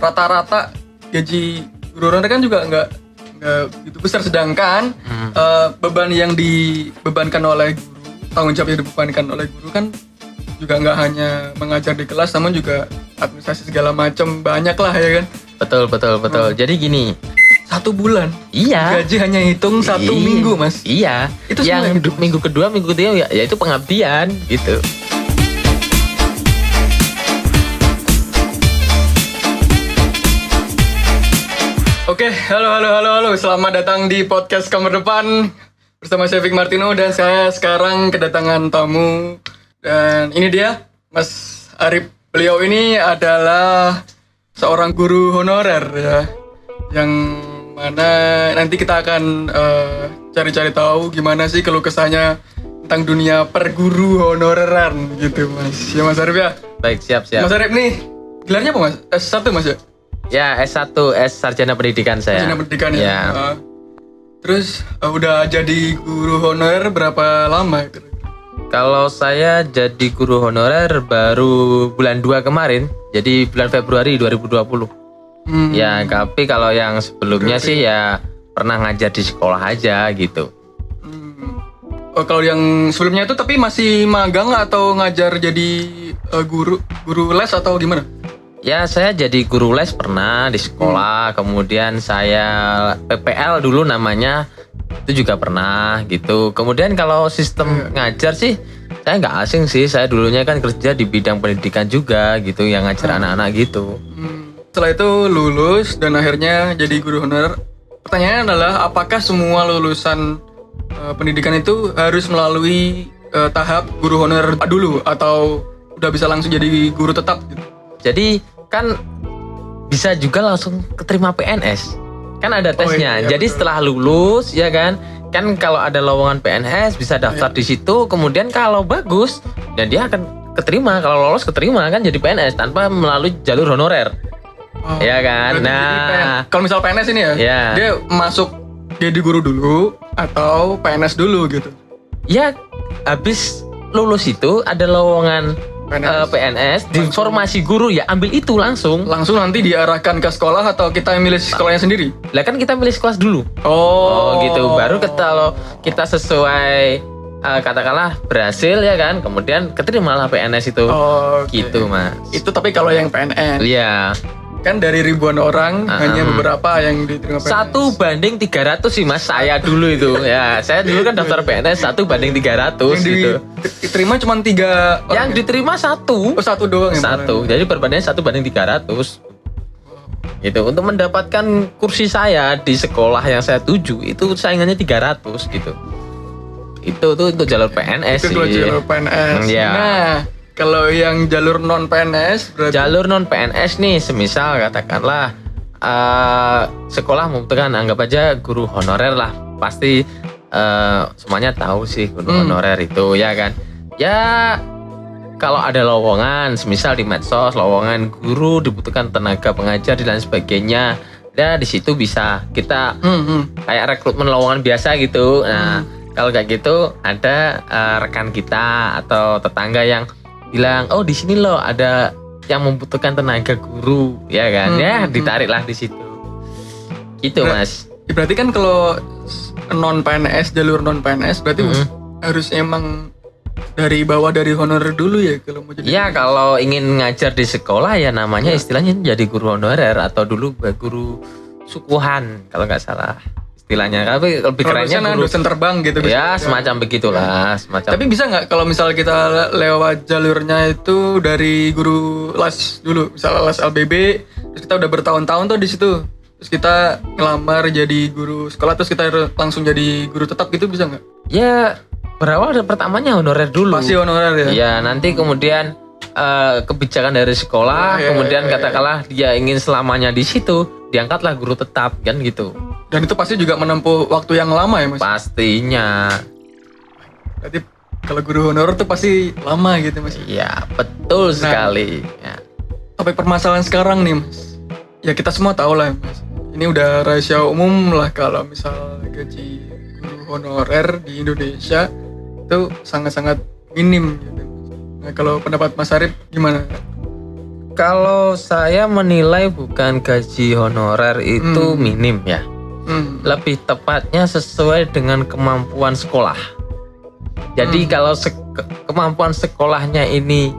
rata-rata gaji guru honorer kan juga nggak nggak gitu besar sedangkan Hmm. eh, beban yang dibebankan oleh guru tanggung jawab yang dibebankan oleh guru kan juga nggak hanya mengajar di kelas namun juga administrasi segala macam banyak lah ya kan Betul betul betul. Jadi gini, satu bulan iya. gaji hanya hitung satu Iya. minggu mas Iya. Itu yang minggu kedua, minggu ketiga ya, ya itu pengabdian gitu. Oke, halo halo halo halo. Selamat datang di podcast kamar depan bersama saya Vic Martino dan saya sekarang kedatangan tamu dan ini dia Mas Arif. Beliau ini adalah seorang guru honorer ya, yang mana nanti kita akan eh, cari-cari tahu gimana sih keluh kesahnya tentang dunia perguru honoreran gitu Mas. Ya Mas Arif ya. Baik, siap siap. Mas Arif nih gelarnya apa Mas? S1 Mas ya? Ya, S1 S Sarjana Pendidikan saya. Sarjana pendidikan ya. Ya. Ah. Terus eh, udah jadi guru honorer berapa lama? Kalau saya jadi guru honorer baru bulan 2 kemarin, jadi bulan Februari 2020. Hmm. Ya, tapi kalau yang sebelumnya sih ya pernah ngajar di sekolah aja gitu. Hmm. Oh, kalau yang sebelumnya itu tapi masih magang atau ngajar jadi eh, guru guru les atau gimana? Ya, saya jadi guru les pernah di sekolah, kemudian saya PPL dulu namanya itu juga pernah gitu. Kemudian kalau sistem ngajar sih saya nggak asing sih. Saya dulunya kan kerja di bidang pendidikan juga gitu, yang ngajar anak-anak gitu. Hmm. Setelah itu lulus dan akhirnya jadi guru honorer. Pertanyaannya adalah apakah semua lulusan eh, pendidikan itu harus melalui eh, tahap guru honorer dulu atau udah bisa langsung jadi guru tetap gitu? Jadi kan bisa juga langsung keterima PNS. Kan ada Oh, tesnya. iya, iya, Jadi betul. setelah lulus ya kan, kan kalau ada lowongan PNS bisa daftar Iya. di situ. Kemudian kalau bagus dan dia akan keterima. Kalau lolos keterima kan jadi PNS tanpa melalui jalur honorer. Oh, Iya kan? Nah. Kalau misal PNS ini ya, Iya. dia masuk jadi guru dulu atau PNS dulu gitu. Ya habis lulus itu ada lowongan PNS. eh, PNS di formasi guru ya ambil itu langsung. Langsung nanti diarahkan ke sekolah atau kita yang milih sekolahnya sendiri? Lah kan kita milih kelas dulu. Oh, Oh gitu. Baru kita kalau kita sesuai eh, katakanlah berhasil ya kan, kemudian keterima lah PNS itu. Oh, oke. Gitu mas. Itu tapi kalau yang PNS Iya. Kan dari ribuan orang Ah. hanya beberapa yang diterima PNS. Satu banding 300 sih mas. Saya dulu itu. ya saya dulu kan daftar PNS satu banding 300 yang gitu. diterima cuma tiga Yang ya? diterima satu. Oh, satu doang Satu. Jadi perbandingan satu banding 300. Gitu. Untuk mendapatkan kursi saya di sekolah yang saya tuju itu saingannya 300 gitu. Itu tuh untuk jalur PNS Itu sih. jalur PNS. Iya. Nah, kalau yang jalur non PNS berarti jalur non PNS nih semisal katakanlah eh, sekolah membutuhkan anggap aja guru honorer lah pasti eh, semuanya tahu sih guru Hmm. honorer itu ya kan ya kalau ada lowongan semisal di medsos lowongan guru dibutuhkan tenaga pengajar dan sebagainya ya di situ bisa kita Hmm, hmm. kayak rekrutmen lowongan biasa gitu. Nah, kalau kayak gitu ada eh, rekan kita atau tetangga yang bilang, "Oh, di sini loh ada yang membutuhkan tenaga guru." Ya kan? Hmm, Ya, hmm, ditariklah di situ. Gitu, Nah, Mas. Ya, berarti kan kalau non PNS jalur non PNS berarti Hmm. harus emang dari bawah dari honorer dulu ya kalau mau jadi Ya, kalau ingin ngajar di sekolah ya namanya istilahnya jadi guru honorer atau dulu guru sukuhan kalau nggak salah istilahnya. Tapi lebih Kalau kerennya guru dosen terbang gitu Ya, bisa. semacam begitulah, semacam Tapi bisa nggak kalau misal kita lewat jalurnya itu dari guru les dulu, misalnya les LBB, terus kita udah bertahun-tahun tuh di situ, terus kita ngelamar jadi guru sekolah, terus kita langsung jadi guru tetap gitu bisa nggak? Ya berawal dari pertamanya honorer dulu. Pasti honorer ya. Iya nanti kemudian eh, kebijakan dari sekolah, Ah, iya, kemudian iya, iya. katakanlah dia ingin selamanya di situ, diangkatlah guru tetap kan gitu. Dan itu pasti juga menempuh waktu yang lama ya mas. Pastinya. Berarti kalau guru honorer tuh pasti lama gitu mas. Iya betul Nah. sekali. Ya. Topik permasalahan sekarang nih mas. Ya kita semua tahu lah mas. Ini udah rahasia umum lah kalau misal gaji guru honorer di Indonesia itu sangat-sangat minim gitu. Nah kalau pendapat Mas Arif gimana? kalau saya menilai bukan gaji honorer itu Hmm. minim ya. Hmm. Lebih tepatnya sesuai dengan kemampuan sekolah. Jadi Hmm. kalau se- ke- kemampuan sekolahnya ini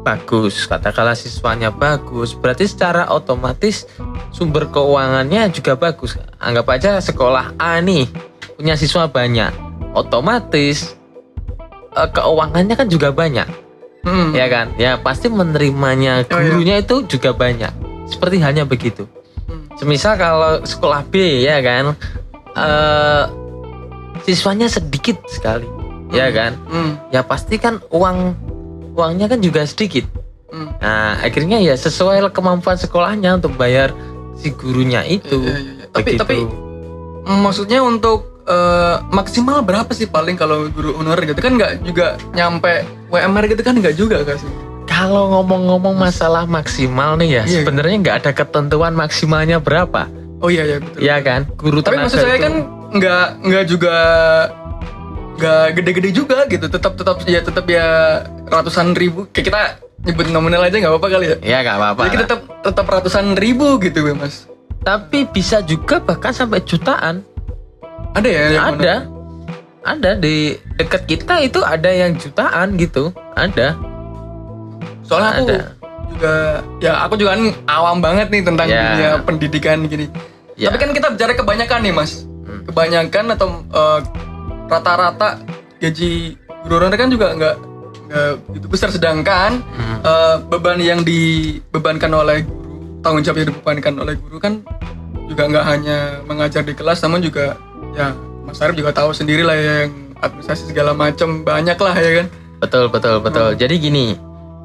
bagus, katakanlah siswanya bagus, berarti secara otomatis sumber keuangannya juga bagus. Anggap aja sekolah A nih punya siswa banyak, otomatis eh, keuangannya kan juga banyak Hmm. ya kan ya pasti menerimanya Oh, iya. gurunya itu juga banyak seperti halnya begitu. Semisal kalau sekolah B ya kan eh siswanya sedikit sekali ya kan Hmm. ya pasti kan uang uangnya kan juga sedikit Hmm. nah akhirnya ya sesuai kemampuan sekolahnya untuk bayar si gurunya itu Iya, iya, iya. Tapi Begitu. tapi maksudnya untuk eh, maksimal berapa sih paling kalau guru honorer gitu kan nggak juga nyampe WMR gitu kan nggak juga kan sih? Kalau ngomong-ngomong masalah maksimal nih ya Iya. sebenarnya nggak ada ketentuan maksimalnya berapa Oh iya iya betul. ya kan guru Tapi maksud saya itu- kan nggak nggak juga nggak gede-gede juga gitu. Tetap tetap ya tetap ya ratusan ribu. Kayak kita nyebut nominal aja nggak apa-apa kali ya. ya nggak apa-apa Jadi kita tetap tetap ratusan ribu gitu ya mas. tapi bisa juga bahkan sampai jutaan Ada ya? yang ada ada di dekat kita itu ada yang jutaan gitu ada Soalnya aku Ada. juga ya aku juga kan awam banget nih tentang Ya. dunia pendidikan gini. Ya. Tapi kan kita bicara kebanyakan nih mas. Hmm. Kebanyakan atau eh, rata-rata gaji guru honorer kan juga nggak begitu besar. Sedangkan Hmm. eh, beban yang dibebankan oleh guru, tanggung jawab yang dibebankan oleh guru kan juga nggak hanya mengajar di kelas, namun juga ya Mas Arif juga tahu sendiri lah ya, yang administrasi segala macam banyak lah ya kan. betul betul betul Hmm. jadi gini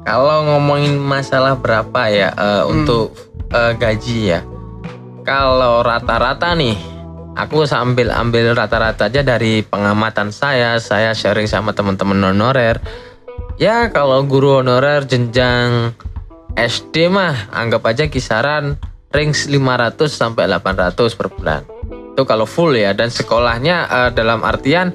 kalau ngomongin masalah berapa ya eh, Hmm. untuk eh, gaji ya? Kalau rata-rata nih aku sambil ambil rata-rata aja dari pengamatan saya saya sharing sama teman-teman honorer. Ya kalau guru honorer jenjang SD mah anggap aja kisaran range 500 sampai 800 per bulan. Itu kalau full ya dan sekolahnya eh, dalam artian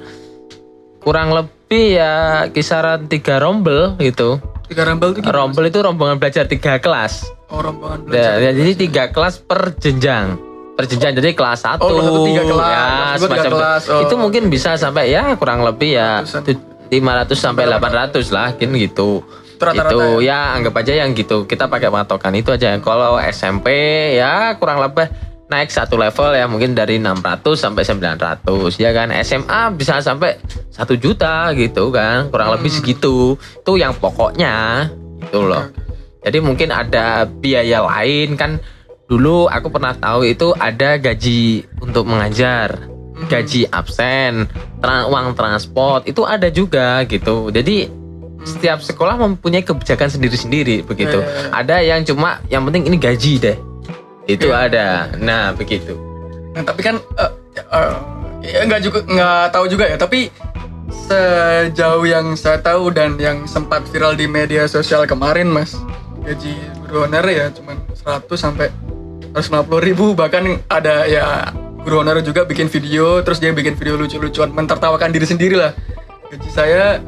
kurang lebih ya kisaran tiga rombel gitu Tiga tuh gimana? rombel itu rombongan belajar tiga kelas Oh, rombongan belajar. ya, jadi tiga kelas per jenjang. Per jenjang jadi kelas satu. Oh, kelas satu tiga kelas, Ya, tiga semacam itu. kelas, oh. Itu mungkin bisa sampai ya kurang lebih ya tu- 500 sampai 800 lah kan gitu. Itu rata-rata Itu ya? ya anggap aja yang gitu. Kita pakai patokan itu aja. Kalau SMP ya kurang lebih naik satu level ya mungkin dari 600 sampai 900 ya kan SMA bisa sampai satu juta gitu kan kurang lebih Hmm. segitu itu yang pokoknya itu loh jadi mungkin ada biaya lain kan dulu aku pernah tahu itu ada gaji untuk mengajar, Mhm. gaji absen, tra- uang transport itu ada juga gitu. Jadi setiap sekolah mempunyai kebijakan sendiri-sendiri begitu. Ya, ya, ya. Ada yang cuma yang penting ini gaji deh. Itu Ya. ada. Nah, begitu. Nah, tapi kan eh, ya nggak juga nggak tahu juga ya. Tapi sejauh yang saya tahu dan yang sempat viral di media sosial kemarin, Mas, gaji guru honorer ya cuman 100 sampai 150 ribu. Bahkan ada ya guru honorer juga bikin video, terus dia bikin video lucu-lucuan, mentertawakan diri sendiri lah. Gaji saya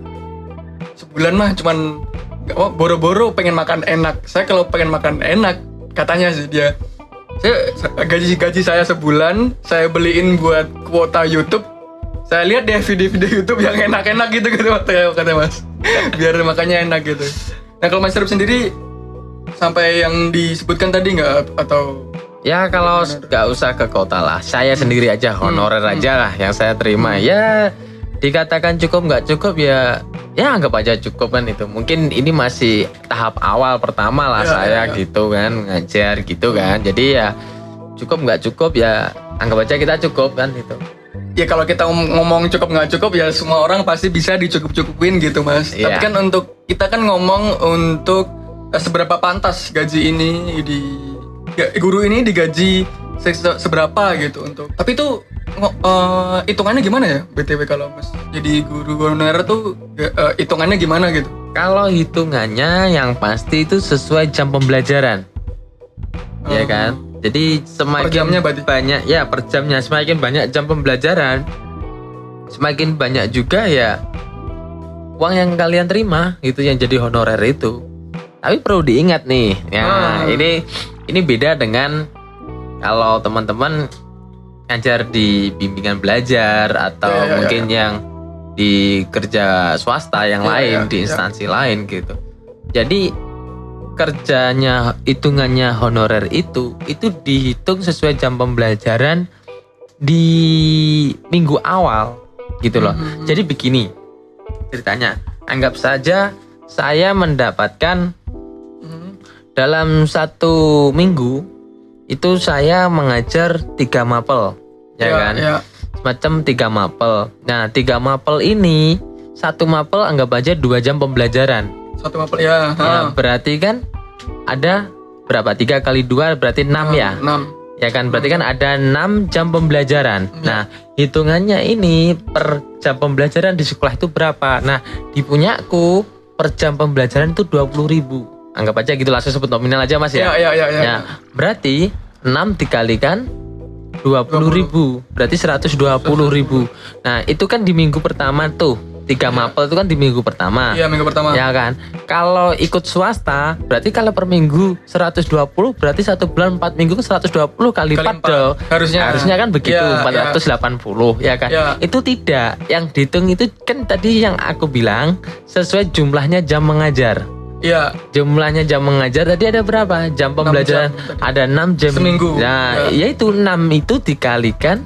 sebulan mah cuman boro-boro pengen makan enak. Saya kalau pengen makan enak, katanya sih dia saya gaji gaji saya sebulan saya beliin buat kuota YouTube. Saya lihat deh video-video YouTube yang enak-enak gitu gitu kata kata mas. Biar makanya enak gitu. Nah kalau mas Arif sendiri sampai yang disebutkan tadi nggak? Atau Ya kalau nggak usah ke kota lah, saya sendiri aja honorer hmm. aja lah yang saya terima. Ya dikatakan cukup nggak cukup ya, ya anggap aja cukup kan itu. Mungkin ini masih tahap awal pertama lah Ya, saya ya, ya. gitu kan ngajar gitu kan. Jadi ya cukup nggak cukup ya anggap aja kita cukup kan itu. ya kalau kita ngom- ngomong cukup nggak cukup ya semua orang pasti bisa dicukup-cukupin gitu mas Iya. tapi kan untuk kita kan ngomong untuk eh, seberapa pantas gaji ini di ya, guru ini digaji se- se- seberapa gitu untuk tapi itu eh, hitungannya gimana ya btw kalau mas jadi guru honorer tuh ya, eh, hitungannya gimana gitu Kalau hitungannya yang pasti itu sesuai jam pembelajaran. Ya Oh. kan? Jadi semakin banyak ya per jamnya semakin banyak jam pembelajaran semakin banyak juga ya uang yang kalian terima itu yang jadi honorer itu. Tapi perlu diingat nih, ya Ah. ini ini beda dengan kalau teman-teman ngajar di bimbingan belajar atau ya, ya, mungkin yang di kerja swasta yang Ya, lain ya, di ya. instansi lain gitu. Jadi kerjanya hitungannya honorer itu itu dihitung sesuai jam pembelajaran di minggu awal gitu loh. Mhm. Jadi begini ceritanya, anggap saja saya mendapatkan Hmm. dalam satu minggu itu saya mengajar tiga mapel, ya, kan? ya. Semacam tiga mapel. Nah, tiga mapel ini satu mapel anggap aja dua jam pembelajaran. Satu mapel ya. Ya, berarti kan ada berapa? Tiga kali dua berarti enam ya. Enam. Ya kan, berarti kan ada 6 jam pembelajaran. Ya. Nah, hitungannya ini per jam pembelajaran di sekolah itu berapa? Nah, di punyaku per jam pembelajaran itu 20.000 ribu. Anggap aja gitu langsung sebut nominal aja mas Ya, ya. ya, ya, ya. Ya, berarti 6 dikalikan 20.000 ribu. Berarti 120.000 ribu. Nah, itu kan di minggu pertama tuh. Tiga mapel itu kan di minggu pertama. Iya, minggu pertama. Ya kan. Kalau ikut swasta, berarti kalau per minggu 120, berarti satu bulan 4 minggu kan 120 kali, Kali 4 empat. dong. Harusnya. Harusnya kan begitu, Ya, 480 ya kan. Ya. Itu tidak. Yang dihitung itu kan tadi yang aku bilang sesuai jumlahnya jam mengajar. Iya. Jumlahnya jam mengajar tadi ada berapa? Jam pembelajaran jam ada 6 jam. Seminggu. Nah, Ya. yaitu 6 itu dikalikan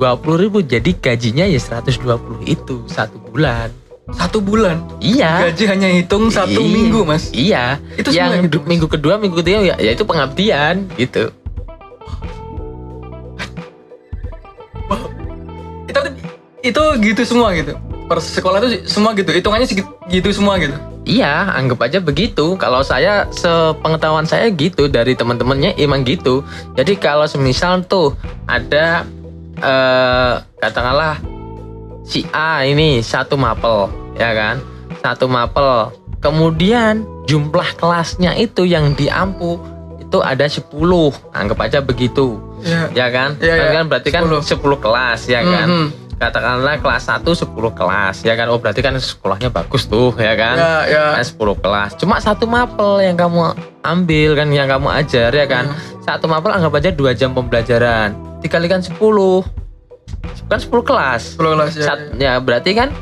20 ribu jadi gajinya ya 120 itu satu bulan. Satu bulan. Iya. Gaji hanya hitung satu Iya. minggu, Mas. Iya. Itu yang du- minggu kedua, minggu ketiga ya, ya itu pengabdian gitu. Itu itu gitu semua gitu. Per sekolah itu semua gitu. Hitungannya segi- gitu semua gitu. Iya, anggap aja begitu. Kalau saya sepengetahuan saya gitu dari teman-temannya emang gitu. Jadi kalau semisal tuh ada eh katakanlah si A ini satu mapel, ya kan? Satu mapel. Kemudian jumlah kelasnya itu yang diampu itu ada 10. Anggap aja begitu. Iya. Ya kan? Iya, iya. Kan berarti kan 10. 10 kelas ya kan? Katakanlah kelas 1 10 kelas ya kan. Oh berarti kan sekolahnya bagus tuh ya kan? Ya, ya. Kan 10 kelas. Cuma satu mapel yang kamu ambil kan yang kamu ajar ya kan. Hmm. Satu mapel anggap aja 2 jam pembelajaran. Dikalikan 10. Kan 10 kelas. 10 kelas ya. Sat- ya berarti kan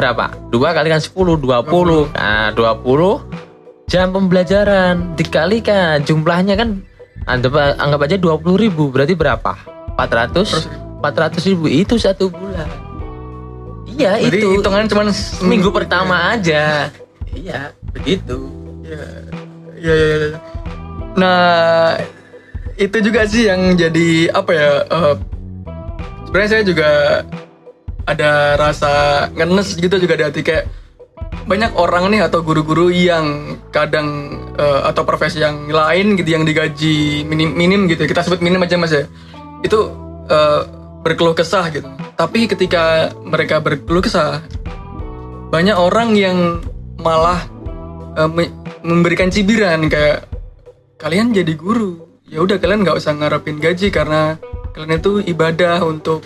berapa? 2 kalikan 10 20. Nah, 20 jam pembelajaran dikalikan jumlahnya kan anggap, anggap aja 20 ribu berarti berapa? 400 400 ribu itu satu bulan. Iya Jadi itu hitungan cuman minggu pertama aja. Iya begitu. Iya, iya, iya. iya. Nah, itu juga sih yang jadi apa ya? eh, Sebenarnya saya juga ada rasa ngenes gitu juga di hati kayak banyak orang nih atau guru-guru yang kadang eh, atau profesi yang lain gitu yang digaji minim minim gitu kita sebut minim aja mas ya itu eh, berkeluh kesah gitu. Tapi ketika mereka berkeluh kesah banyak orang yang malah eh, me- memberikan cibiran kayak kalian jadi guru ya udah kalian nggak usah ngarepin gaji karena kalian itu ibadah untuk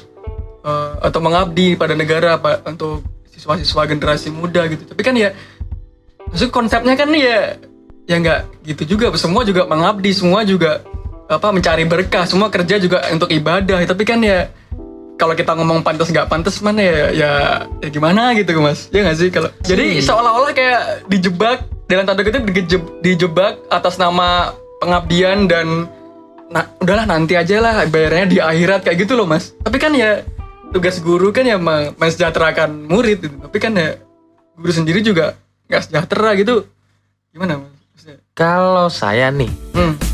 eh, atau mengabdi pada negara apa untuk siswa-siswa generasi muda gitu. Tapi kan ya maksud konsepnya kan ya ya nggak gitu juga. Semua juga mengabdi semua juga apa mencari berkah. Semua kerja juga untuk ibadah. Tapi kan ya kalau kita ngomong pantas nggak pantas mana ya ya ya gimana gitu mas? Ya nggak sih? Kalau jadi seolah-olah kayak dijebak dalam tanda kutip dijeb- dijebak atas nama pengabdian dan nah udahlah nanti aja lah bayarnya di akhirat kayak gitu loh mas. Tapi kan ya tugas guru kan ya me- mensejahterakan murid gitu. tapi kan ya guru sendiri juga nggak sejahtera gitu. Gimana mas? Kalau saya nih hmm,